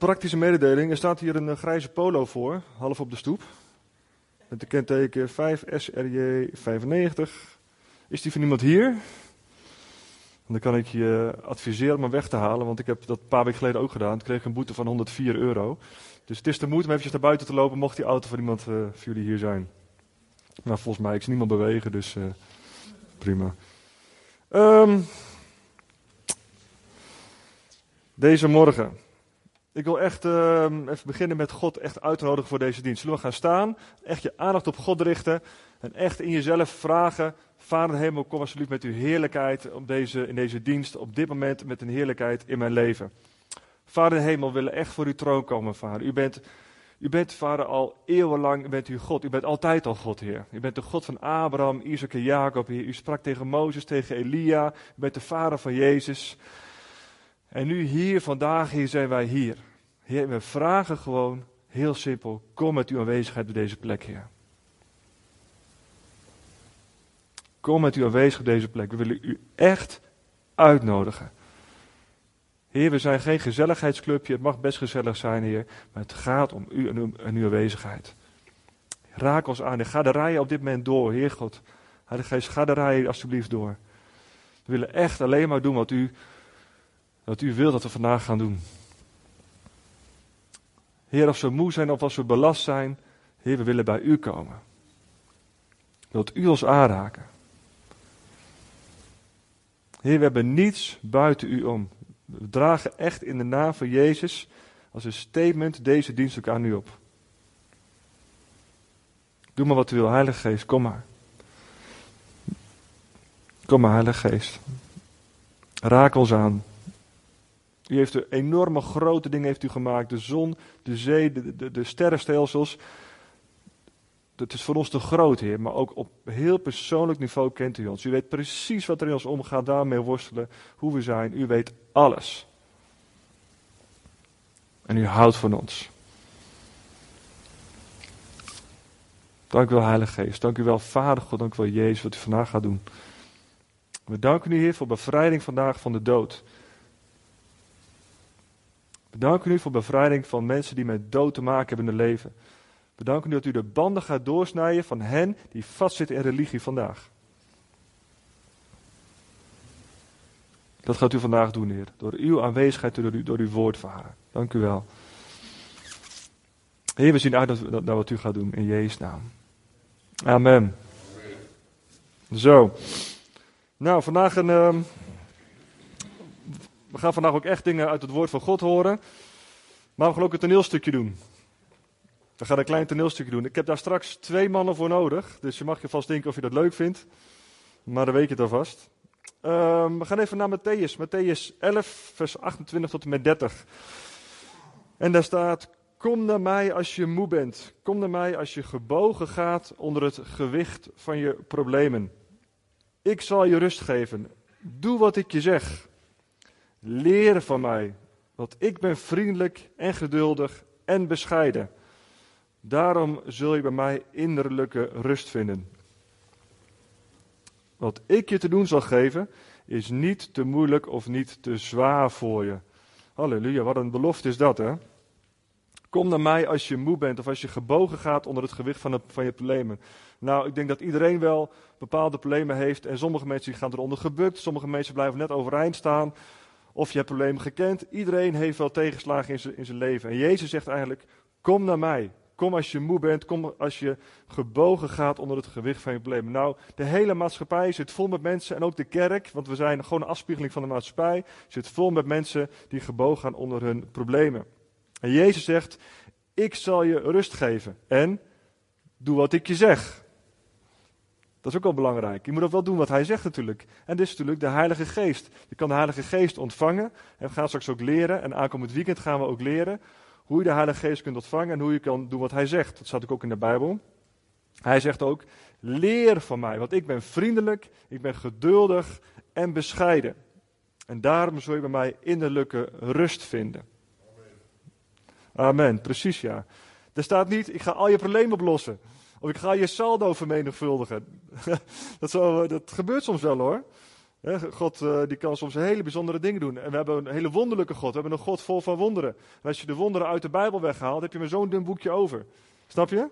praktische mededeling. Er staat hier een eh, grijze polo voor, half op de stoep. Met de kenteken 5SRJ95. Is die van iemand hier? Dan kan ik je adviseren om hem weg te halen, want ik heb dat een paar weken geleden ook gedaan. Toen kreeg ik een boete van 104 euro. Dus het is de moeite om eventjes naar buiten te lopen, mocht die auto van iemand uh, voor jullie hier zijn. Nou, volgens mij, ik zie niemand bewegen, dus uh, prima. Um, deze morgen. Ik wil echt uh, even beginnen met God echt uitnodigen voor deze dienst. Zullen we gaan staan, echt je aandacht op God richten en echt in jezelf vragen: Vader hemel, kom alsjeblieft met uw heerlijkheid op deze, in deze dienst, op dit moment met een heerlijkheid in mijn leven. Vader hemel, we willen echt voor uw troon komen, Vader. U bent, u bent, Vader, al eeuwenlang bent u God. U bent altijd al God, Heer. U bent de God van Abraham, Isaac en Jacob. U sprak tegen Mozes, tegen Elia. U bent de Vader van Jezus. En nu hier, vandaag, hier zijn wij hier. Heer, we vragen gewoon, heel simpel, kom met uw aanwezigheid op deze plek, Heer. Kom met uw aanwezigheid op deze plek. We willen u echt uitnodigen. Heer, we zijn geen gezelligheidsclubje. Het mag best gezellig zijn, Heer. Maar het gaat om u en uw, aanwezigheid. Raak ons aan. Ga de rijen op dit moment door, Heer God. Heilige Geest, ga de rijen alsjeblieft door. We willen echt alleen maar doen wat u wat u wilt dat we vandaag gaan doen. Heer, als we moe zijn of als we belast zijn, Heer, we willen bij u komen. Wilt u ons aanraken? Heer, we hebben niets buiten u om. We dragen echt in de naam van Jezus als een statement deze dienst ook aan u op. Doe maar wat u wil, Heilige Geest, kom maar. Kom maar, Heilige Geest. Raak ons aan. U heeft de enorme grote dingen heeft u gemaakt. De zon, de zee, de, de, de sterrenstelsels. Het is voor ons te groot, Heer. Maar ook op heel persoonlijk niveau kent u ons. U weet precies wat er in ons omgaat. Daarmee worstelen. Hoe we zijn. U weet alles. En u houdt van ons. Dank u wel, Heilige Geest. Dank u wel, Vader God. Dank u wel, Jezus, wat u vandaag gaat doen. We danken u, Heer, voor bevrijding vandaag van de dood. Bedanken u voor bevrijding van mensen die met dood te maken hebben in hun leven. Bedanken u dat u de banden gaat doorsnijden van hen die vastzitten in religie vandaag. Dat gaat u vandaag doen, Heer. Door uw aanwezigheid, door, door uw Vader. Dank u wel. Heer, we zien uit naar wat u gaat doen. In Jezus' naam. Amen. Zo. Nou, vandaag een. Uh, we gaan vandaag ook echt dingen uit het woord van God horen. Maar we gaan ook een toneelstukje doen. We gaan een klein toneelstukje doen. Ik heb daar straks twee mannen voor nodig. Dus je mag je vast denken of je dat leuk vindt. Maar dan weet je het alvast. Um, we gaan even naar Matthäus. Matthäus 11, vers 28 tot en met 30. En daar staat: Kom naar mij als je moe bent. Kom naar mij als je gebogen gaat onder het gewicht van je problemen. Ik zal je rust geven. Doe wat ik je zeg. Leer van mij, want ik ben vriendelijk en geduldig en bescheiden. Daarom zul je bij mij innerlijke rust vinden. Wat ik je te doen zal geven, is niet te moeilijk of niet te zwaar voor je. Halleluja, wat een belofte is dat, hè? Kom naar mij als je moe bent of als je gebogen gaat onder het gewicht van, van je problemen. Nou, ik denk dat iedereen wel bepaalde problemen heeft en sommige mensen gaan eronder gebukt, sommige mensen blijven net overeind staan, of je hebt problemen gekend. Iedereen heeft wel tegenslagen in zijn, in zijn leven. En Jezus zegt eigenlijk: Kom naar mij. Kom als je moe bent. Kom als je gebogen gaat onder het gewicht van je problemen. Nou, de hele maatschappij zit vol met mensen. En ook de kerk, want we zijn gewoon een afspiegeling van de maatschappij. Zit vol met mensen die gebogen gaan onder hun problemen. En Jezus zegt: Ik zal je rust geven. En doe wat ik je zeg. Dat is ook wel belangrijk. Je moet ook wel doen wat hij zegt natuurlijk. En dit is natuurlijk de Heilige Geest. Je kan de Heilige Geest ontvangen. En we gaan straks ook leren. En aankomend weekend gaan we ook leren hoe je de Heilige Geest kunt ontvangen en hoe je kan doen wat hij zegt. Dat staat ook in de Bijbel. Hij zegt ook: leer van mij, want ik ben vriendelijk, ik ben geduldig en bescheiden. En daarom zul je bij mij innerlijke rust vinden. Amen, Amen. precies ja. Er staat niet: ik ga al je problemen oplossen. Of ik ga je saldo vermenigvuldigen. dat, dat gebeurt soms wel hoor. God uh, die kan soms hele bijzondere dingen doen. En we hebben een hele wonderlijke God. We hebben een God vol van wonderen. En als je de wonderen uit de Bijbel weghaalt, heb je maar zo'n dun boekje over. Snap je?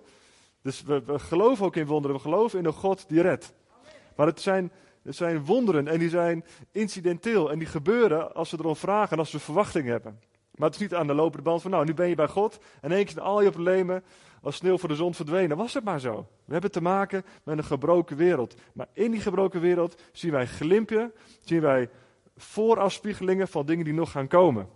Dus we, we, geloven ook in wonderen. We geloven in een God die redt. Maar het zijn, zijn wonderen en die zijn incidenteel. En die gebeuren als we erom vragen en als we verwachting hebben. Maar het is niet aan de lopende band van, nou, nu ben je bij God. En één keer zijn al je problemen als sneeuw voor de zon verdwenen. Was het maar zo. We hebben te maken met een gebroken wereld. Maar in die gebroken wereld zien wij glimpje, zien wij voorafspiegelingen van dingen die nog gaan komen.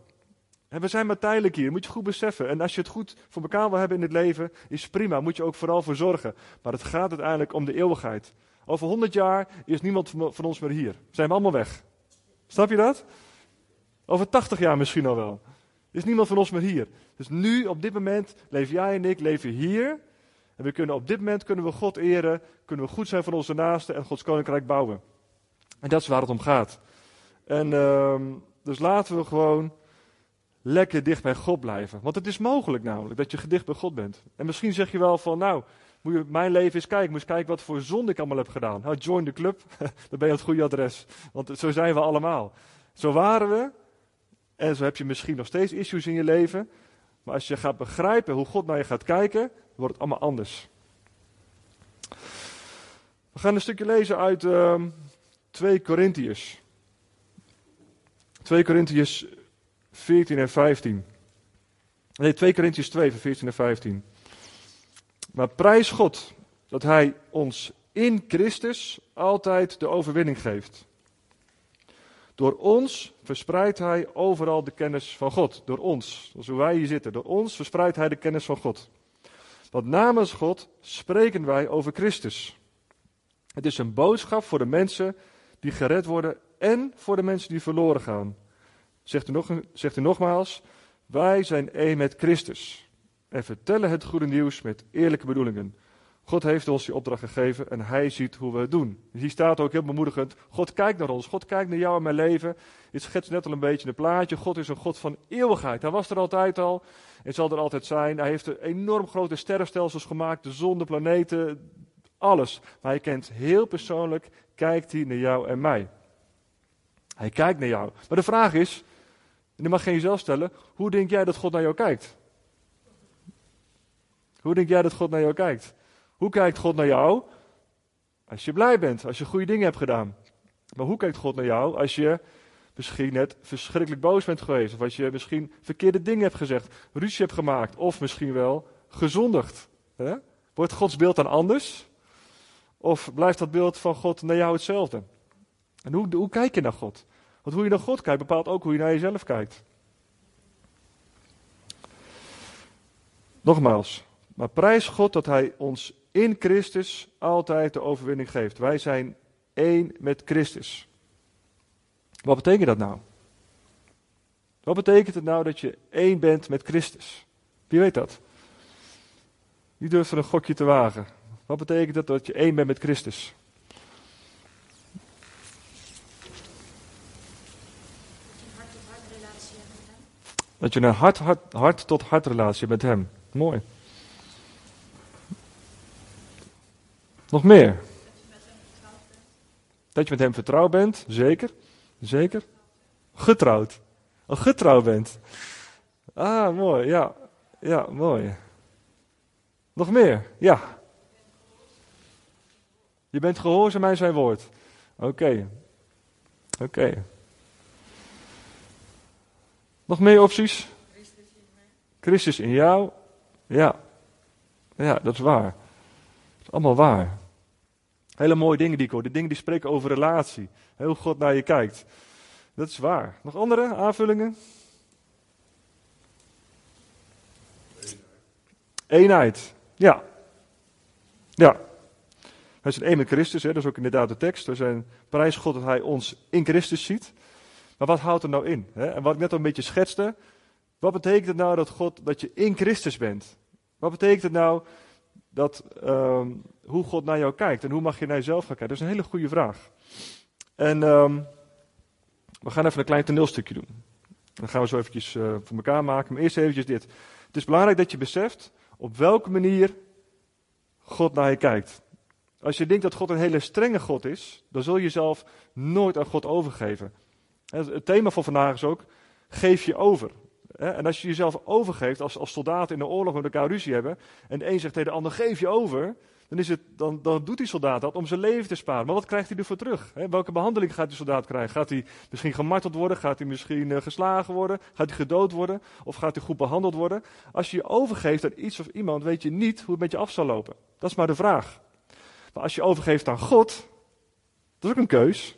En we zijn maar tijdelijk hier, moet je goed beseffen. En als je het goed voor elkaar wil hebben in het leven, is prima, moet je ook vooral voor zorgen. Maar het gaat uiteindelijk om de eeuwigheid. Over 100 jaar is niemand van ons meer hier. Zijn we allemaal weg. Snap je dat? Over 80 jaar misschien al wel. Is niemand van ons meer hier. Dus nu, op dit moment, leven jij en ik leven hier. En we kunnen op dit moment kunnen we God eren, kunnen we goed zijn voor onze naasten en Gods koninkrijk bouwen. En dat is waar het om gaat. En uh, dus laten we gewoon lekker dicht bij God blijven. Want het is mogelijk namelijk dat je gedicht bij God bent. En misschien zeg je wel van, nou, mijn leven eens kijken. Moet eens kijken wat voor zonde ik allemaal heb gedaan. Nou, join de club, dan ben je het goede adres. Want zo zijn we allemaal. Zo waren we. En zo heb je misschien nog steeds issues in je leven. Maar als je gaat begrijpen hoe God naar je gaat kijken, wordt het allemaal anders. We gaan een stukje lezen uit uh, 2 Korintiërs. 2 Korintiërs 14 en 15. Nee, 2 Korintiërs 2, vers 14 en 15. Maar prijs God dat Hij ons in Christus altijd de overwinning geeft. Door ons verspreidt Hij overal de kennis van God. Door ons, zoals hoe wij hier zitten. Door ons verspreidt Hij de kennis van God. Want namens God spreken wij over Christus. Het is een boodschap voor de mensen die gered worden en voor de mensen die verloren gaan. Zegt u, nog, zegt u nogmaals, wij zijn één met Christus en vertellen het goede nieuws met eerlijke bedoelingen. God heeft ons die opdracht gegeven en hij ziet hoe we het doen. Dus hier staat ook heel bemoedigend, God kijkt naar ons, God kijkt naar jou en mijn leven. Dit schetst net al een beetje een plaatje. God is een God van eeuwigheid. Hij was er altijd al en zal er altijd zijn. Hij heeft enorm grote sterrenstelsels gemaakt, de zon, de planeten, alles. Maar hij kent heel persoonlijk, kijkt hij naar jou en mij. Hij kijkt naar jou. Maar de vraag is, en dat mag je jezelf stellen, hoe denk jij dat God naar jou kijkt? Hoe denk jij dat God naar jou kijkt? Hoe kijkt God naar jou? Als je blij bent, als je goede dingen hebt gedaan. Maar hoe kijkt God naar jou als je misschien net verschrikkelijk boos bent geweest? Of als je misschien verkeerde dingen hebt gezegd, ruzie hebt gemaakt, of misschien wel gezondigd? Hè? Wordt Gods beeld dan anders? Of blijft dat beeld van God naar jou hetzelfde? En hoe, hoe kijk je naar God? Want hoe je naar God kijkt bepaalt ook hoe je naar jezelf kijkt. Nogmaals, maar prijs God dat Hij ons in Christus altijd de overwinning geeft. Wij zijn één met Christus. Wat betekent dat nou? Wat betekent het nou dat je één bent met Christus? Wie weet dat? Wie durft er een gokje te wagen? Wat betekent het dat je één bent met Christus? Dat je een hart, hart, hart tot hart relatie met hem. Mooi. Nog meer. Dat je met hem vertrouwd bent, zeker. Zeker. Getrouwd. Al getrouwd bent. Ah, mooi, ja. Ja, mooi. Nog meer, ja. Je bent gehoorzaam aan zijn woord. Oké. Oké. Nog meer opties? Christus in jou. Ja. Ja, dat is waar. Dat is allemaal waar. Hele mooie dingen die. De dingen die spreken over relatie. Heel God naar je kijkt. Dat is waar. Nog andere aanvullingen? Eenheid. Ja. Ja. Wij zijn één met Christus, hè? dat is ook inderdaad de tekst. We zijn prijs God dat Hij ons in Christus ziet. Maar wat houdt er nou in? Hè? En wat ik net al een beetje schetste. Wat betekent het nou dat, God, dat je in Christus bent? Wat betekent het nou dat, uh, hoe God naar jou kijkt en hoe mag je naar jezelf gaan kijken? Dat is een hele goede vraag. En um, we gaan even een klein toneelstukje doen. Dan gaan we zo eventjes uh, voor elkaar maken. Maar eerst eventjes dit. Het is belangrijk dat je beseft op welke manier God naar je kijkt. Als je denkt dat God een hele strenge God is, dan zul je jezelf nooit aan God overgeven. Het thema van vandaag is ook, geef je over. En als je jezelf overgeeft, als, als soldaten in de oorlog met elkaar ruzie hebben, en de een zegt tegen de ander, geef je over, dan, is het, dan, dan doet die soldaat dat om zijn leven te sparen. Maar wat krijgt hij ervoor terug? Welke behandeling gaat die soldaat krijgen? Gaat hij misschien gemarteld worden? Gaat hij misschien eh, geslagen worden? Gaat hij gedood worden? Of gaat hij goed behandeld worden? Als je je overgeeft aan iets of iemand, weet je niet hoe het met je af zal lopen. Dat is maar de vraag. Maar als je overgeeft aan God, dat is ook een keus.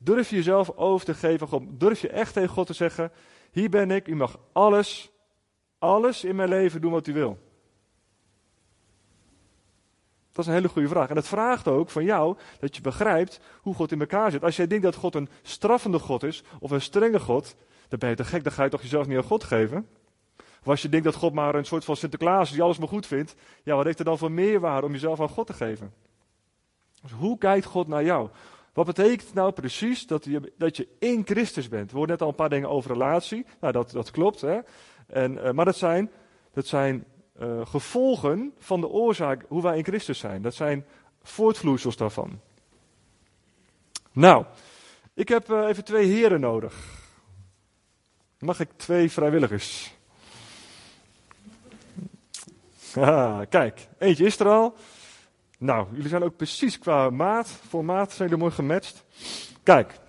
Durf je jezelf over te geven aan God? Durf je echt tegen God te zeggen: Hier ben ik, u mag alles, alles in mijn leven doen wat u wil. Dat is een hele goede vraag. En het vraagt ook van jou dat je begrijpt hoe God in elkaar zit. Als jij denkt dat God een straffende God is of een strenge God, dan ben je te gek, dan ga je toch jezelf niet aan God geven. Of als je denkt dat God maar een soort van Sinterklaas is die alles maar goed vindt, ja, wat heeft er dan voor meerwaarde om jezelf aan God te geven? Dus hoe kijkt God naar jou? Wat betekent nou precies dat je, dat je in Christus bent? We hoorden net al een paar dingen over relatie. Nou, dat, dat klopt. Hè? En, uh, maar dat zijn, dat zijn uh, gevolgen van de oorzaak hoe wij in Christus zijn. Dat zijn voortvloeisels daarvan. Nou, ik heb uh, even twee heren nodig. Mag ik twee vrijwilligers? Ah, kijk, eentje is er al. Nou, jullie zijn ook precies qua maat. Voor maat zijn jullie mooi gematcht. Kijk,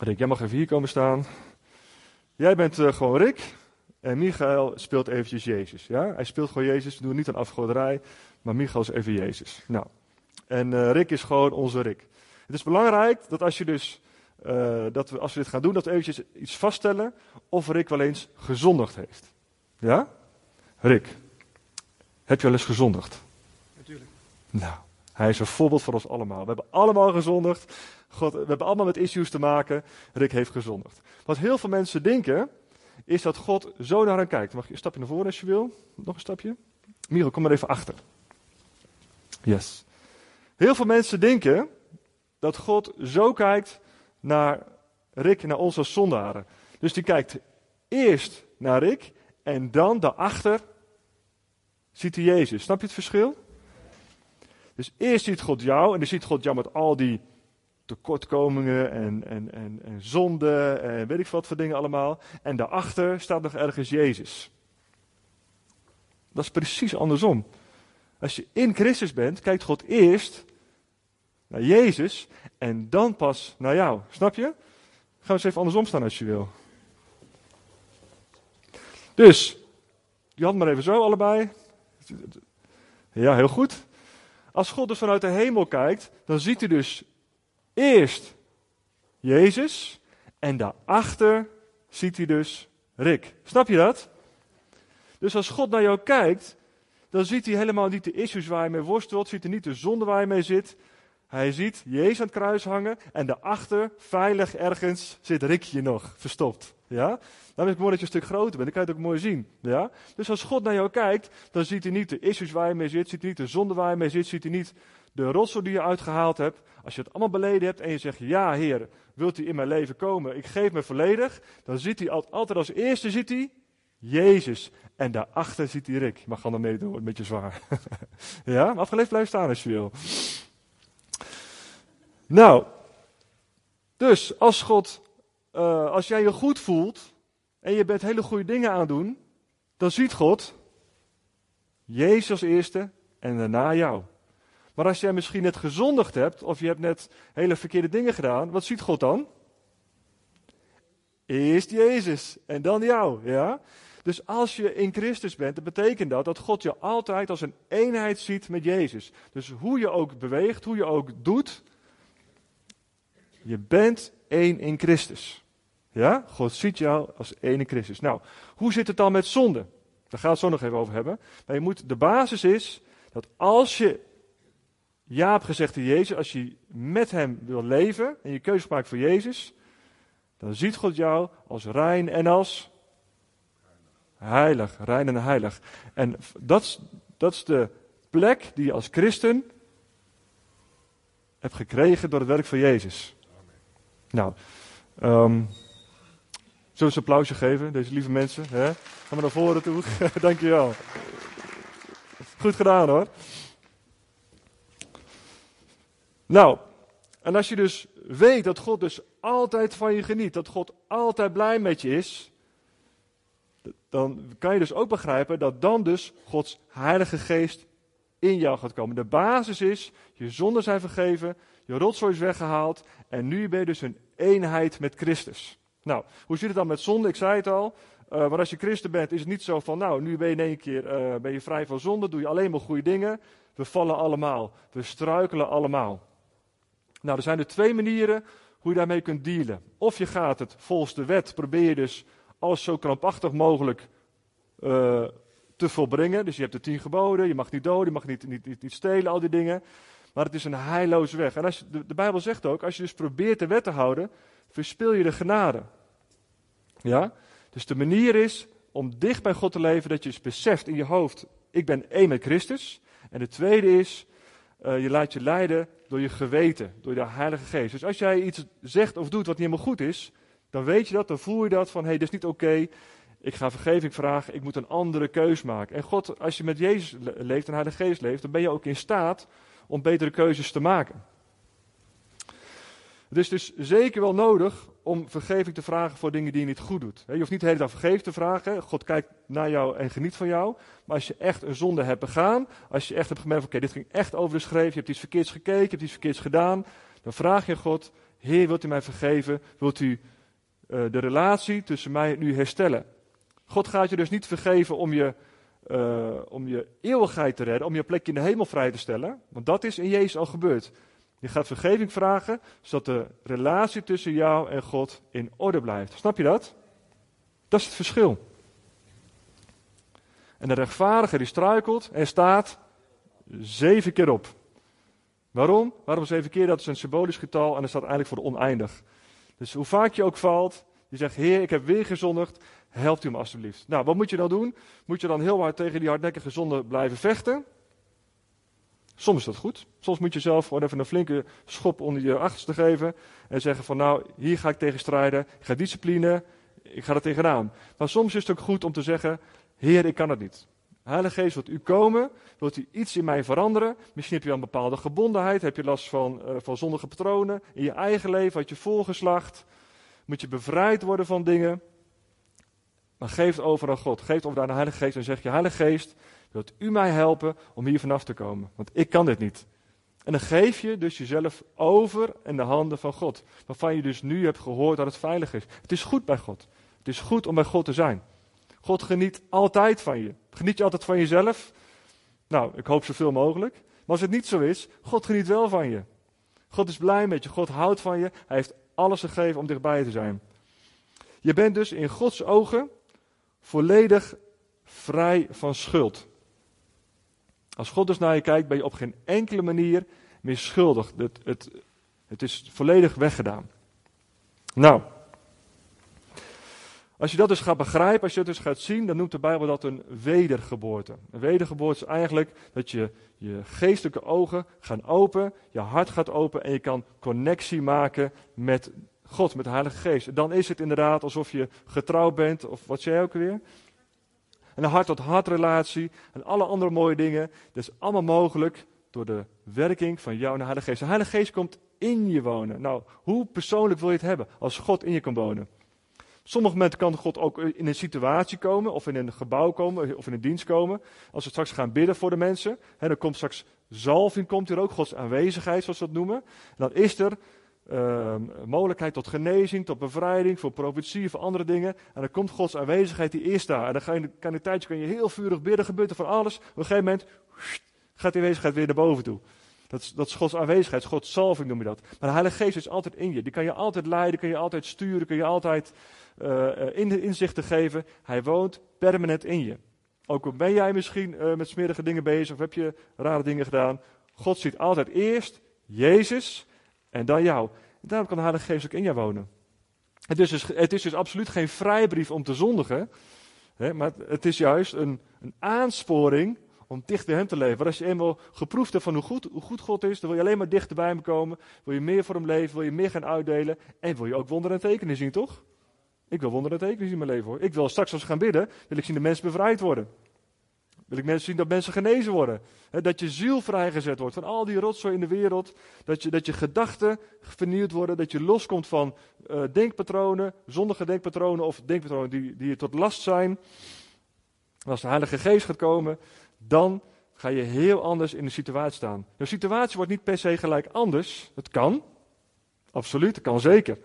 Rick, jij mag even hier komen staan. Jij bent uh, gewoon Rick. En Michael speelt eventjes Jezus. Ja? Hij speelt gewoon Jezus. We doen niet aan afgoderij. Maar Michael is even Jezus. Nou. En uh, Rick is gewoon onze Rick. Het is belangrijk dat als je dus. Uh, dat we, als we dit gaan doen, dat we eventjes iets vaststellen. of Rick wel eens gezondigd heeft. Ja? Rick. Heb je wel eens gezondigd? Natuurlijk. Nou, hij is een voorbeeld voor ons allemaal. We hebben allemaal gezondigd. God, we hebben allemaal met issues te maken. Rick heeft gezondigd. Wat heel veel mensen denken, is dat God zo naar hen kijkt. Mag je een stapje naar voren als je wil? Nog een stapje? Miro, kom maar even achter. Yes. Heel veel mensen denken dat God zo kijkt naar Rick, naar ons als zondaren. Dus die kijkt eerst naar Rick en dan daarachter ziet hij Jezus. Snap je het verschil? Dus eerst ziet God jou en dan ziet God jou met al die tekortkomingen en, en, en, en zonde en weet ik wat voor dingen allemaal. En daarachter staat nog ergens Jezus. Dat is precies andersom. Als je in Christus bent, kijkt God eerst naar Jezus en dan pas naar jou. Snap je? Gaan we eens even andersom staan als je wil. Dus, die hand maar even zo allebei. Ja, heel goed. Als God dus vanuit de hemel kijkt, dan ziet hij dus eerst Jezus en daarachter ziet hij dus Rick. Snap je dat? Dus als God naar jou kijkt, dan ziet hij helemaal niet de issues waar je mee worstelt, ziet hij niet de zonde waar je mee zit. Hij ziet Jezus aan het kruis hangen en daarachter, veilig ergens, zit Rikje nog, verstopt. Ja? Dan is het mooi dat je een stuk groter bent, dan kan je het ook mooi zien. Ja? Dus als God naar jou kijkt, dan ziet hij niet de issues waar je mee zit, ziet hij niet de zonde waar je mee zit, ziet hij niet de rotsel die je uitgehaald hebt. Als je het allemaal beleden hebt en je zegt, ja Heer, wilt u in mijn leven komen, ik geef me volledig. Dan ziet hij altijd als eerste, ziet hij Jezus. En daarachter ziet hij Rick. Je mag gewoon mee doen, een beetje zwaar. ja, maar afgeleefd blijf staan als je wil. Nou, dus als God, uh, als jij je goed voelt en je bent hele goede dingen aan doen, dan ziet God Jezus als eerste en daarna jou. Maar als jij misschien net gezondigd hebt of je hebt net hele verkeerde dingen gedaan, wat ziet God dan? Eerst Jezus en dan jou, ja? Dus als je in Christus bent, dan betekent dat dat God je altijd als een eenheid ziet met Jezus. Dus hoe je ook beweegt, hoe je ook doet, je bent één in Christus. Ja? God ziet jou als één in Christus. Nou, hoe zit het dan met zonde? Daar gaan we het zo nog even over hebben. Maar je moet, de basis is dat als je ja hebt gezegd tegen Jezus, als je met hem wil leven en je keuze maakt voor Jezus, dan ziet God jou als rein en als heilig. Rein en heilig. En dat is, de plek die je als christen hebt gekregen door het werk van Jezus. Nou, um, zullen we een applausje geven, deze lieve mensen? Hè? Gaan we naar voren toe? Dankjewel. Goed gedaan hoor. Nou, en als je dus weet dat God dus altijd van je geniet, dat God altijd blij met je is, dan kan je dus ook begrijpen dat dan dus Gods Heilige Geest in jou gaat komen. De basis is, je zonden zijn vergeven, je rotzooi is weggehaald en nu ben je dus een eenheid met Christus. Nou, hoe zit het dan met zonde? Ik zei het al. Maar als je christen bent, is het niet zo van, nou, nu ben je in één keer uh, ben je vrij van zonde, doe je alleen maar goede dingen. We vallen allemaal, we struikelen allemaal. Nou, er zijn er twee manieren hoe je daarmee kunt dealen. Of je gaat het volgens de wet, probeer je dus alles zo krampachtig mogelijk uh, te volbrengen. Dus je hebt de tien geboden, je mag niet doden, je mag niet, niet, niet, niet stelen, al die dingen. Maar het is een heilloze weg. En als de, de Bijbel zegt ook, als je dus probeert de wet te houden, verspil je de genade. Ja? Dus de manier is om dicht bij God te leven, dat je dus beseft in je hoofd, ik ben één met Christus. En de tweede is, uh, je laat je leiden door je geweten, door de Heilige Geest. Dus als jij iets zegt of doet wat niet helemaal goed is, dan weet je dat, dan voel je dat van, hey, dit is niet oké. Ik ga vergeving vragen, ik moet een andere keus maken. En God, als je met Jezus leeft en Heilige Geest leeft, dan ben je ook in staat om betere keuzes te maken. Het is dus zeker wel nodig om vergeving te vragen voor dingen die je niet goed doet. Je hoeft niet de hele dag vergeving te vragen. God kijkt naar jou en geniet van jou. Maar als je echt een zonde hebt begaan, als je echt hebt gemerkt, oké, dit ging echt over de schreef, je hebt iets verkeerds gekeken, je hebt iets verkeerds gedaan, dan vraag je God, Heer, wilt u mij vergeven? Wilt u uh, de relatie tussen mij en u herstellen? God gaat je dus niet vergeven om je, uh, om je eeuwigheid te redden, om je plekje in de hemel vrij te stellen. Want dat is in Jezus al gebeurd. Je gaat vergeving vragen, zodat de relatie tussen jou en God in orde blijft. Snap je dat? Dat is het verschil. En de rechtvaardige die struikelt en staat zeven keer op. Waarom? Waarom zeven keer? Dat is een symbolisch getal en dat staat eigenlijk voor oneindig. Dus hoe vaak je ook valt, je zegt, Heer, ik heb weer gezondigd, helpt u me alstublieft. Nou, wat moet je dan doen? Moet je dan heel hard tegen die hardnekkige zonde blijven vechten? Soms is dat goed. Soms moet je zelf gewoon even een flinke schop onder je achterste geven. En zeggen van nou, hier ga ik tegen strijden. Ik ga discipline. Ik ga er tegenaan. Maar soms is het ook goed om te zeggen, Heer, ik kan het niet. Heilige Geest, wilt u komen? Wilt u iets in mij veranderen? Misschien heb je een bepaalde gebondenheid. Heb je last van, uh, van zondige patronen in je eigen leven? Had je voorgeslacht? Moet je bevrijd worden van dingen? Maar geef het over aan God. Geef het over aan de Heilige Geest en zeg je, Heilige Geest, wilt u mij helpen om hier vanaf te komen? Want ik kan dit niet. En dan geef je dus jezelf over in de handen van God. Waarvan je dus nu hebt gehoord dat het veilig is. Het is goed bij God. Het is goed om bij God te zijn. God geniet altijd van je. Geniet je altijd van jezelf? Nou, ik hoop zoveel mogelijk. Maar als het niet zo is, God geniet wel van je. God is blij met je. God houdt van je. Hij heeft alles gegeven om dichtbij te zijn. Je bent dus in Gods ogen volledig vrij van schuld. Als God dus naar je kijkt, ben je op geen enkele manier meer schuldig. Het, het, is volledig weggedaan. Nou, als je dat dus gaat begrijpen, als je dat dus gaat zien, dan noemt de Bijbel dat een wedergeboorte. Een wedergeboorte is eigenlijk dat je je geestelijke ogen gaan open, je hart gaat open en je kan connectie maken met God, met de Heilige Geest. Dan is het inderdaad alsof je getrouwd bent, of wat je ook weer? Een hart-tot-hart relatie en alle andere mooie dingen. Dat is allemaal mogelijk door de werking van jou en de Heilige Geest. De Heilige Geest komt in je wonen. Nou, hoe persoonlijk wil je het hebben als God in je kan wonen? Sommige momenten kan God ook in een situatie komen, of in een gebouw komen, of in een dienst komen. Als we straks gaan bidden voor de mensen, hè, dan komt straks zalving, komt hier ook, Gods aanwezigheid, zoals we dat noemen. En dan is er uh, mogelijkheid tot genezing, tot bevrijding, voor profetie, voor andere dingen. En dan komt Gods aanwezigheid, die is daar. En dan ga je, kan een tijdje kan je heel vurig bidden, gebeurt er van alles. Op een gegeven moment gaat die aanwezigheid weer naar boven toe. Dat is, dat Gods aanwezigheid, Gods salving noem je dat. Maar de Heilige Geest is altijd in je. Die kan je altijd leiden, kan je altijd sturen, kan je altijd in, inzichten geven. Hij woont permanent in je. Ook al ben jij misschien uh, met smerige dingen bezig of heb je rare dingen gedaan. God ziet altijd eerst Jezus en dan jou. En daarom kan de Heilige Geest ook in jou wonen. Het is dus, het is dus absoluut geen vrijbrief om te zondigen. Hè, maar het is juist een, een aansporing om dicht bij hem te leven. Want als je eenmaal geproefd hebt van hoe goed, hoe goed God is, dan wil je alleen maar dichter bij hem komen. Wil je meer voor hem leven, wil je meer gaan uitdelen. En wil je ook wonderen en tekenen zien, toch? Ik wil wonderen en tekenen zien in mijn leven hoor. Ik wil straks als we gaan bidden, wil ik zien de mensen bevrijd worden. Wil ik mensen zien dat mensen genezen worden. dat je ziel vrijgezet wordt van al die rotzooi in de wereld. Dat je, dat je gedachten vernieuwd worden. Dat je loskomt van uh, denkpatronen, zondige denkpatronen of denkpatronen die, die je tot last zijn. als de Heilige Geest gaat komen, dan ga je heel anders in de situatie staan. De situatie wordt niet per se gelijk anders. Het kan. Absoluut, het kan zeker.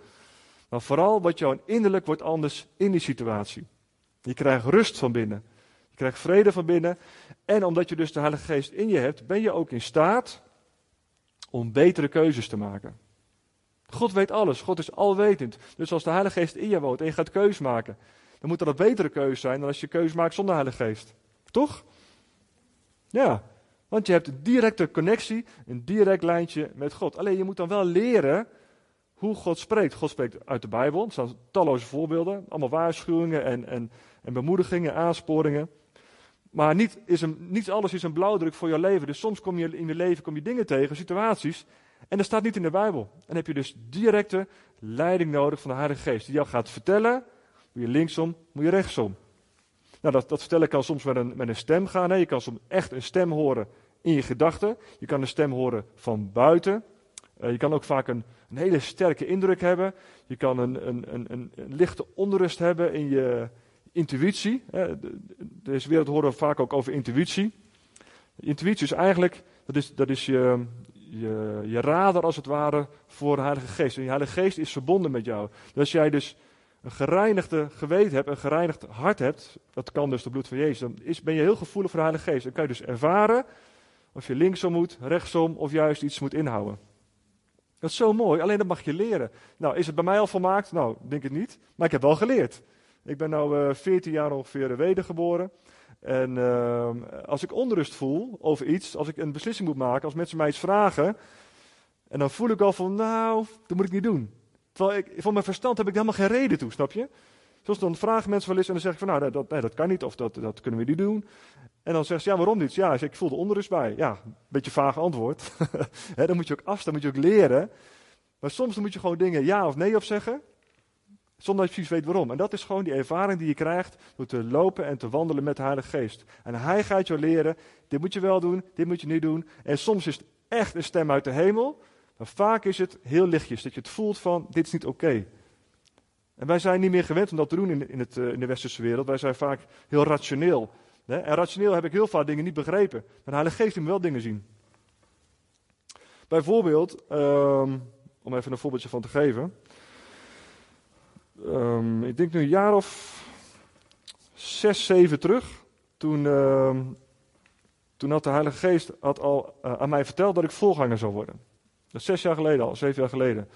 Maar vooral wat jouw innerlijk wordt anders in die situatie. Je krijgt rust van binnen. Krijgt vrede van binnen. En omdat je dus de Heilige Geest in je hebt, ben je ook in staat om betere keuzes te maken. God weet alles. God is alwetend. Dus als de Heilige Geest in je woont en je gaat keuzes maken, dan moet dat een betere keuze zijn dan als je keuze maakt zonder Heilige Geest. Toch? Ja, want je hebt een directe connectie, een direct lijntje met God. Alleen je moet dan wel leren hoe God spreekt. God spreekt uit de Bijbel. Er staan talloze voorbeelden. Allemaal waarschuwingen en, en, en bemoedigingen, aansporingen. Maar niet, is een, alles is een blauwdruk voor je leven. Dus soms kom je in je leven kom je dingen tegen, situaties. En dat staat niet in de Bijbel. En dan heb je dus directe leiding nodig van de Heilige Geest. Die jou gaat vertellen, moet je linksom, moet je rechtsom. Nou, dat, dat vertellen kan soms met een, met een stem gaan. Hè. Je kan soms echt een stem horen in je gedachten. Je kan een stem horen van buiten. Uh, je kan ook vaak een, een, hele sterke indruk hebben. Je kan een, een, een, een lichte onrust hebben in je intuïtie. Deze wereld horen we vaak ook over intuïtie. Intuïtie is eigenlijk, dat is, dat is je, je, je radar als het ware voor de Heilige Geest. En de Heilige Geest is verbonden met jou. Dus als jij dus een gereinigde geweten hebt, een gereinigd hart hebt, dat kan dus de bloed van Jezus, dan is, ben je heel gevoelig voor de Heilige Geest. Dan kan je dus ervaren of je linksom moet, rechtsom of juist iets moet inhouden. Dat is zo mooi, alleen dat mag je leren. Nou, is het bij mij al volmaakt? Nou, denk ik niet. Maar ik heb wel geleerd. Ik ben nu uh, 14 jaar ongeveer wedergeboren. En uh, als ik onrust voel over iets, als ik een beslissing moet maken, als mensen mij iets vragen, en dan voel ik al van, nou, dat moet ik niet doen. Terwijl ik, voor mijn verstand heb ik helemaal geen reden toe, snap je? Zoals dan vragen mensen wel eens en dan zeg ik van, nou, dat, dat kan niet, of dat, dat kunnen we niet doen. En dan zegt ze, ja, waarom niet? Ja, ik voel de onrust bij. Ja, een beetje vaag antwoord. dan moet je ook afstaan, moet je ook leren. Maar soms dan moet je gewoon dingen ja of nee op zeggen, zonder dat je precies weet waarom. En dat is gewoon die ervaring die je krijgt door te lopen en te wandelen met de Heilige Geest. En hij gaat je leren, dit moet je wel doen, dit moet je niet doen. En soms is het echt een stem uit de hemel, maar vaak is het heel lichtjes, dat je het voelt van, dit is niet oké. En wij zijn niet meer gewend om dat te doen in, in, het, uh, in de westerse wereld. Wij zijn vaak heel rationeel. Hè? En rationeel heb ik heel vaak dingen niet begrepen. Maar de Heilige Geest moet wel dingen zien. Bijvoorbeeld, um, om even een voorbeeldje van te geven. Um, ik denk nu een jaar of zes, zeven terug. Toen, uh, toen had de Heilige Geest had al uh, aan mij verteld dat ik voorganger zou worden. Dat is zes jaar geleden al, zeven jaar geleden.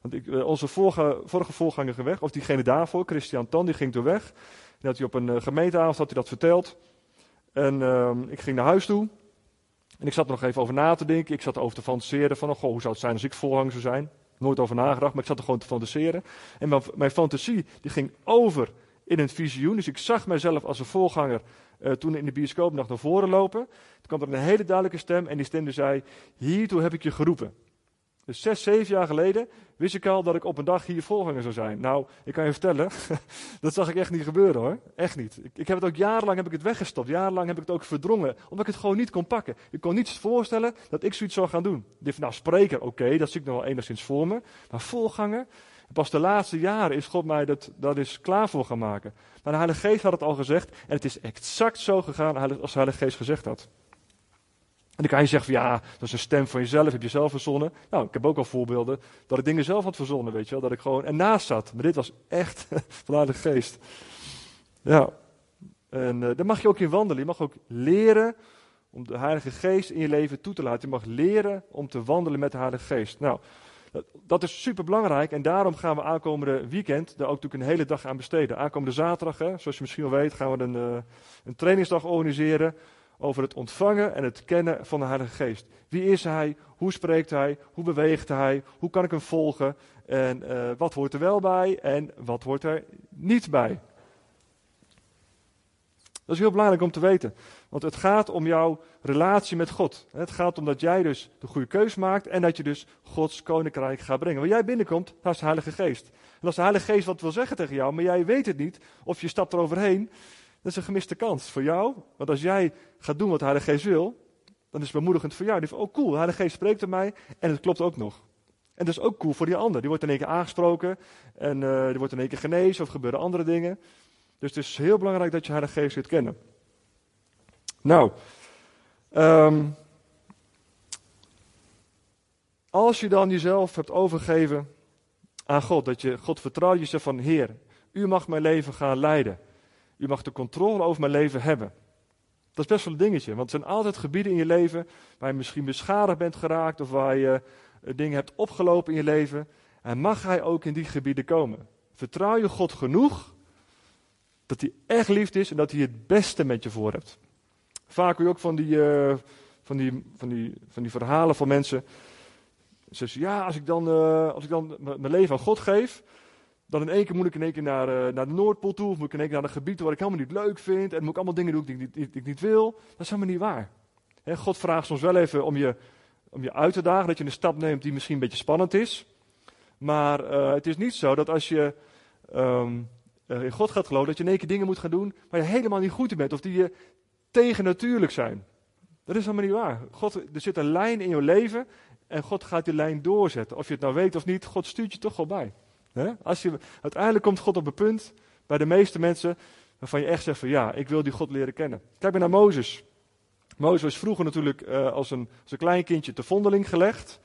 Want ik, uh, onze vorige, vorige voorganger weg, of diegene daarvoor, Christian Tan, die ging toen weg. En had hij op een uh, gemeenteavond had hij dat verteld. En ehm, ik ging naar huis toe. En ik zat er nog even over na te denken. Ik zat erover te fantaseren van, oh, goh, hoe zou het zijn als ik voorganger zou zijn? Nooit over nagedacht, maar ik zat er gewoon te fantaseren. En mijn, mijn fantasie die ging over in een visioen. Dus ik zag mijzelf als een voorganger uh, toen in de bioscoop nog naar voren lopen. Toen kwam er een hele duidelijke stem en die stem zei, hiertoe heb ik je geroepen. Dus zes, zeven jaar geleden wist ik al dat ik op een dag hier voorganger zou zijn. Nou, ik kan je vertellen, dat zag ik echt niet gebeuren hoor. Echt niet. Ik, ik, heb het ook jarenlang heb ik het weggestopt. Jarenlang heb ik het ook verdrongen. Omdat ik het gewoon niet kon pakken. Ik kon niet voorstellen dat ik zoiets zou gaan doen. Nou spreker, oké, dat zie ik nog wel enigszins voor me. Maar voorganger, pas de laatste jaren is God mij dat, dat is klaar voor gaan maken. Maar de Heilige Geest had het al gezegd. En het is exact zo gegaan als de Heilige Geest gezegd had. En dan kan je zeggen van ja, dat is een stem van jezelf, heb je zelf verzonnen. Nou, ik heb ook al voorbeelden dat ik dingen zelf had verzonnen, weet je wel. Dat ik gewoon ernaast zat. Maar dit was echt vanuit de geest. Ja, en uh, daar mag je ook in wandelen. Je mag ook leren om de Heilige Geest in je leven toe te laten. Je mag leren om te wandelen met de Heilige Geest. Nou, dat, dat is super belangrijk en daarom gaan we aankomende weekend daar ook natuurlijk een hele dag aan besteden. Aankomende zaterdag, hè, zoals je misschien wel weet, gaan we een, uh, een trainingsdag organiseren over het ontvangen en het kennen van de Heilige Geest. Wie is Hij? Hoe spreekt Hij? Hoe beweegt Hij? Hoe kan ik Hem volgen? En uh, wat hoort er wel bij en wat hoort er niet bij? Dat is heel belangrijk om te weten. Want het gaat om jouw relatie met God. Het gaat om dat jij dus de goede keus maakt en dat je dus Gods koninkrijk gaat brengen. Waar jij binnenkomt, dat is de Heilige Geest. En als de Heilige Geest wat wil zeggen tegen jou, maar jij weet het niet, of je stapt eroverheen, Dat is een gemiste kans voor jou. Want als jij gaat doen wat de Heilige Geest wil, dan is het bemoedigend voor jou. Die van, oh cool, de Heilige Geest spreekt tot mij en het klopt ook nog. En dat is ook cool voor die ander. Die wordt in één keer aangesproken en uh, die wordt in één keer genezen of gebeuren andere dingen. Dus het is heel belangrijk dat je Heilige Geest zit kennen. Nou, um, als je dan jezelf hebt overgegeven aan God, dat je God vertrouwt, je zegt van Heer, u mag mijn leven gaan leiden. U mag de controle over mijn leven hebben. Dat is best wel een dingetje, want er zijn altijd gebieden in je leven waar je misschien beschadigd bent geraakt of waar je eh, dingen hebt opgelopen in je leven. En mag hij ook in die gebieden komen? Vertrouw je God genoeg dat hij echt liefd is en dat hij het beste met je voor hebt. Vaak hoor je ook van die, uh, van die, van die, van die verhalen van mensen. Ze zeggen, ja, als ik dan, uh, als ik dan mijn leven aan God geef, dan in één keer moet ik in één keer naar, uh, naar de Noordpool toe, of moet ik in één keer naar een gebied waar ik helemaal niet leuk vind, en moet ik allemaal dingen doen die ik niet, wil. Dat is helemaal niet waar. God vraagt soms wel even om je, om je uit te dagen, dat je een stap neemt die misschien een beetje spannend is. Maar uh, het is niet zo dat als je um, in God gaat geloven, dat je in één keer dingen moet gaan doen waar je helemaal niet goed in bent, of die je tegennatuurlijk zijn. Dat is helemaal niet waar. God, er zit een lijn in je leven en God gaat die lijn doorzetten. Of je het nou weet of niet, God stuurt je toch wel bij. Uiteindelijk komt God op een punt bij de meeste mensen waarvan je echt zegt van ja, ik wil die God leren kennen. Kijk maar naar Mozes. Mozes was vroeger natuurlijk uh, als, een, als een klein kindje te vondeling gelegd.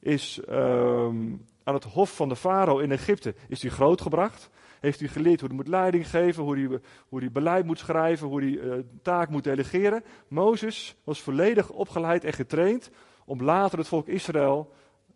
Is uh, aan het hof van de farao in Egypte is hij grootgebracht. Heeft hij geleerd hoe hij moet leiding geven, hoe hij, hoe hij beleid moet schrijven, hoe hij uh, taak moet delegeren. Mozes was volledig opgeleid en getraind om later het volk Israël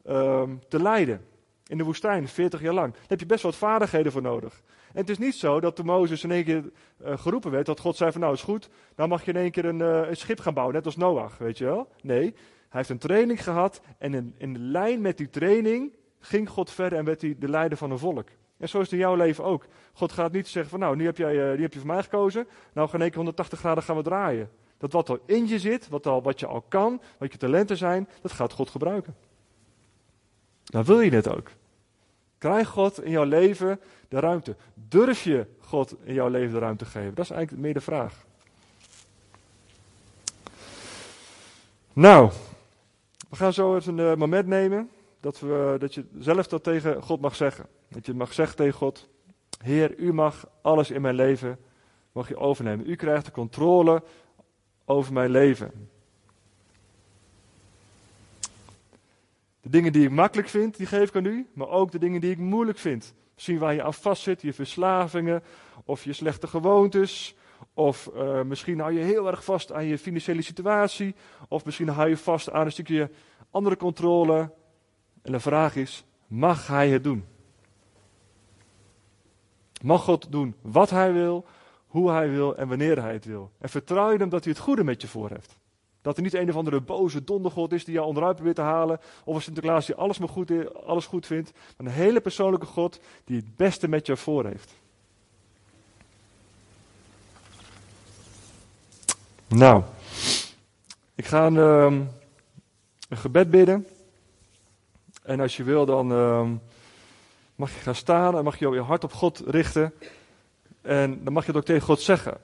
uh, te leiden. In de woestijn, 40 jaar lang. Daar heb je best wat vaardigheden voor nodig. En het is niet zo dat toen Mozes in één keer uh, geroepen werd, dat God zei van nou is goed, dan mag je in één keer een, uh, een, schip gaan bouwen, net als Noach, weet je wel. Nee, hij heeft een training gehad en in, in de lijn met die training ging God verder en werd hij de leider van een volk. En zo is het in jouw leven ook. God gaat niet zeggen van nou, nu heb, jij, uh, nu heb je voor mij gekozen, nou gaan in één keer 180 graden gaan we draaien. Dat wat er in je zit, wat, al, wat je al kan, wat je talenten zijn, dat gaat God gebruiken. Dan wil je dit ook. Krijg God in jouw leven de ruimte? Durf je God in jouw leven de ruimte geven? Dat is eigenlijk meer de vraag. Nou, we gaan zo even een moment nemen dat, we, dat je zelf dat tegen God mag zeggen. Dat je mag zeggen tegen God, Heer, u mag alles in mijn leven mag je overnemen. U krijgt de controle over mijn leven. De dingen die ik makkelijk vind, die geef ik aan u, maar ook de dingen die ik moeilijk vind. Misschien waar je aan vastzit, je verslavingen, of je slechte gewoontes, of uh, misschien hou je heel erg vast aan je financiële situatie, of misschien hou je vast aan een stukje andere controle. En de vraag is, mag hij het doen? Mag God doen wat hij wil, hoe hij wil en wanneer hij het wil? En vertrouw je hem dat hij het goede met je voor heeft? Dat er niet een of andere boze dondergod is die jou onderuit probeert te halen. Of een Sinterklaas die alles, maar goed, alles goed vindt. Maar een hele persoonlijke God die het beste met je voor heeft. Nou, ik ga een, um, een gebed bidden. En als je wil, dan um, mag je gaan staan en mag je je hart op God richten. En dan mag je het ook tegen God zeggen.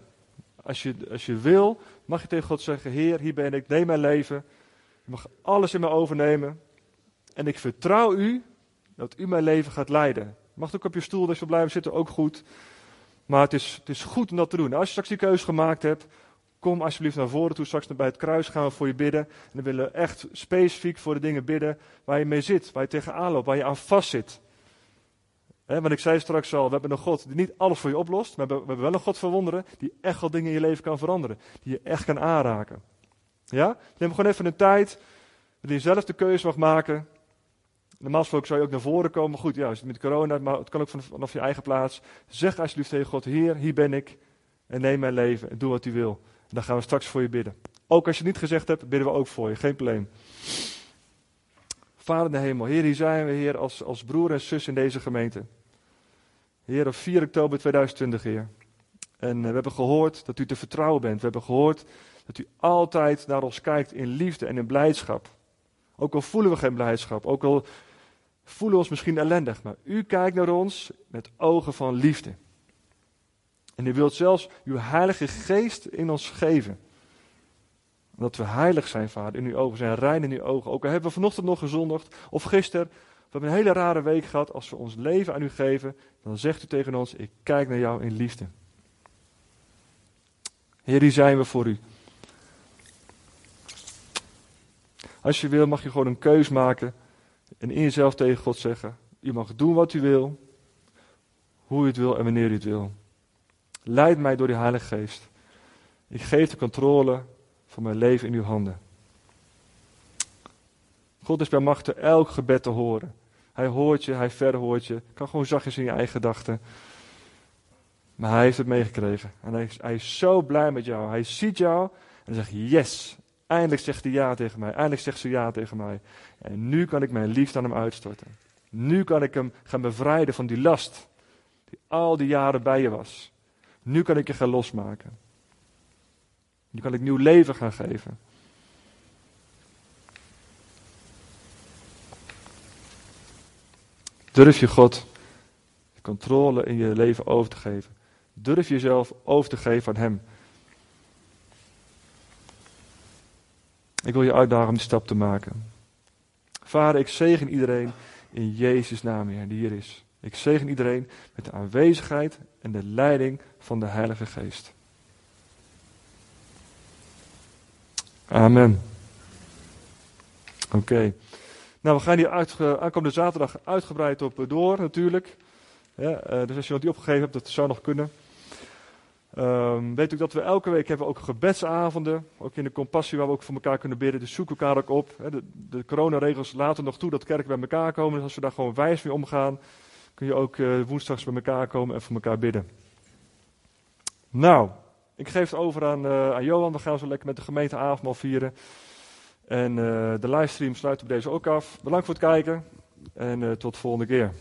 Als je, als je wil, mag je tegen God zeggen: Heer, hier ben ik, neem mijn leven. Je mag alles in me overnemen. En ik vertrouw u dat u mijn leven gaat leiden. Je mag ook op je stoel, als je blijven zitten, ook goed. Maar het is, het is goed om dat te doen. Als je straks die keuze gemaakt hebt, kom alsjeblieft naar voren toe. Straks bij het kruis gaan we voor je bidden. En dan willen we echt specifiek voor de dingen bidden waar je mee zit, waar je tegenaan loopt, waar je aan vast zit. Want ik zei straks al, we hebben een God die niet alles voor je oplost, maar we hebben wel een God verwonderen die echt wel dingen in je leven kan veranderen. Die je echt kan aanraken. Ja? Neem gewoon even een tijd, dat je zelf de keuze mag maken. Normaal gesproken zou je ook naar voren komen. goed, ja, met corona, maar het kan ook vanaf je eigen plaats. Zeg alsjeblieft tegen God, Heer, hier ben ik. En neem mijn leven en doe wat u wil. En dan gaan we straks voor je bidden. Ook als je het niet gezegd hebt, bidden we ook voor je. Geen probleem. Vader in de hemel, Heer, hier zijn we, Heer, als, als broer en zus in deze gemeente. Heer, op 4 oktober 2020, Heer. En eh, we hebben gehoord dat u te vertrouwen bent. We hebben gehoord dat u altijd naar ons kijkt in liefde en in blijdschap. Ook al voelen we geen blijdschap, ook al voelen we ons misschien ellendig, maar u kijkt naar ons met ogen van liefde. En u wilt zelfs uw Heilige Geest in ons geven. Dat we heilig zijn, Vader, in uw ogen, zijn rein in uw ogen. Ook al hebben we vanochtend nog gezondigd, of gisteren, we hebben een hele rare week gehad. Als we ons leven aan u geven, dan zegt u tegen ons: Ik kijk naar jou in liefde. Heer, hier zijn we voor u. Als je wil, mag je gewoon een keus maken en in jezelf tegen God zeggen: U mag doen wat u wil, hoe u het wil en wanneer u het wil. Leid mij door die Heilige Geest. Ik geef de controle van mijn leven in uw handen. God is bij machten elk gebed te horen. Hij hoort je, hij verhoort je. Kan gewoon zachtjes in je eigen gedachten. Maar hij heeft het meegekregen. En hij is, hij is zo blij met jou. Hij ziet jou en zegt: Yes, eindelijk zegt hij ja tegen mij. Eindelijk zegt ze ja tegen mij. En nu kan ik mijn liefde aan hem uitstorten. Nu kan ik hem gaan bevrijden van die last. Die al die jaren bij je was. Nu kan ik je gaan losmaken. Nu kan ik nieuw leven gaan geven. Durf je God de controle in je leven over te geven. Durf jezelf over te geven aan Hem. Ik wil je uitdagen om die stap te maken. Vader, ik zegen iedereen in Jezus' naam, Heer, die hier is. Ik zegen iedereen met de aanwezigheid en de leiding van de Heilige Geest. Amen. Oké. Nou, we gaan hier aankomende zaterdag uitgebreid op eh, door, natuurlijk. Ja, uh, dus als je nog niet opgegeven hebt, dat zou nog kunnen. Um, weet ook dat we elke week hebben ook gebedsavonden. Ook in de compassie waar we ook voor elkaar kunnen bidden. Dus zoek elkaar ook op. De, de coronaregels laten nog toe dat kerken bij elkaar komen. Dus als we daar gewoon wijs mee omgaan, kun je ook uh, woensdags bij elkaar komen en voor elkaar bidden. Nou, ik geef het over aan, uh, aan Johan. We gaan zo lekker met de gemeente avondmaal vieren. En uh, de livestream sluit op deze ook af. Bedankt voor het kijken en tot de volgende keer.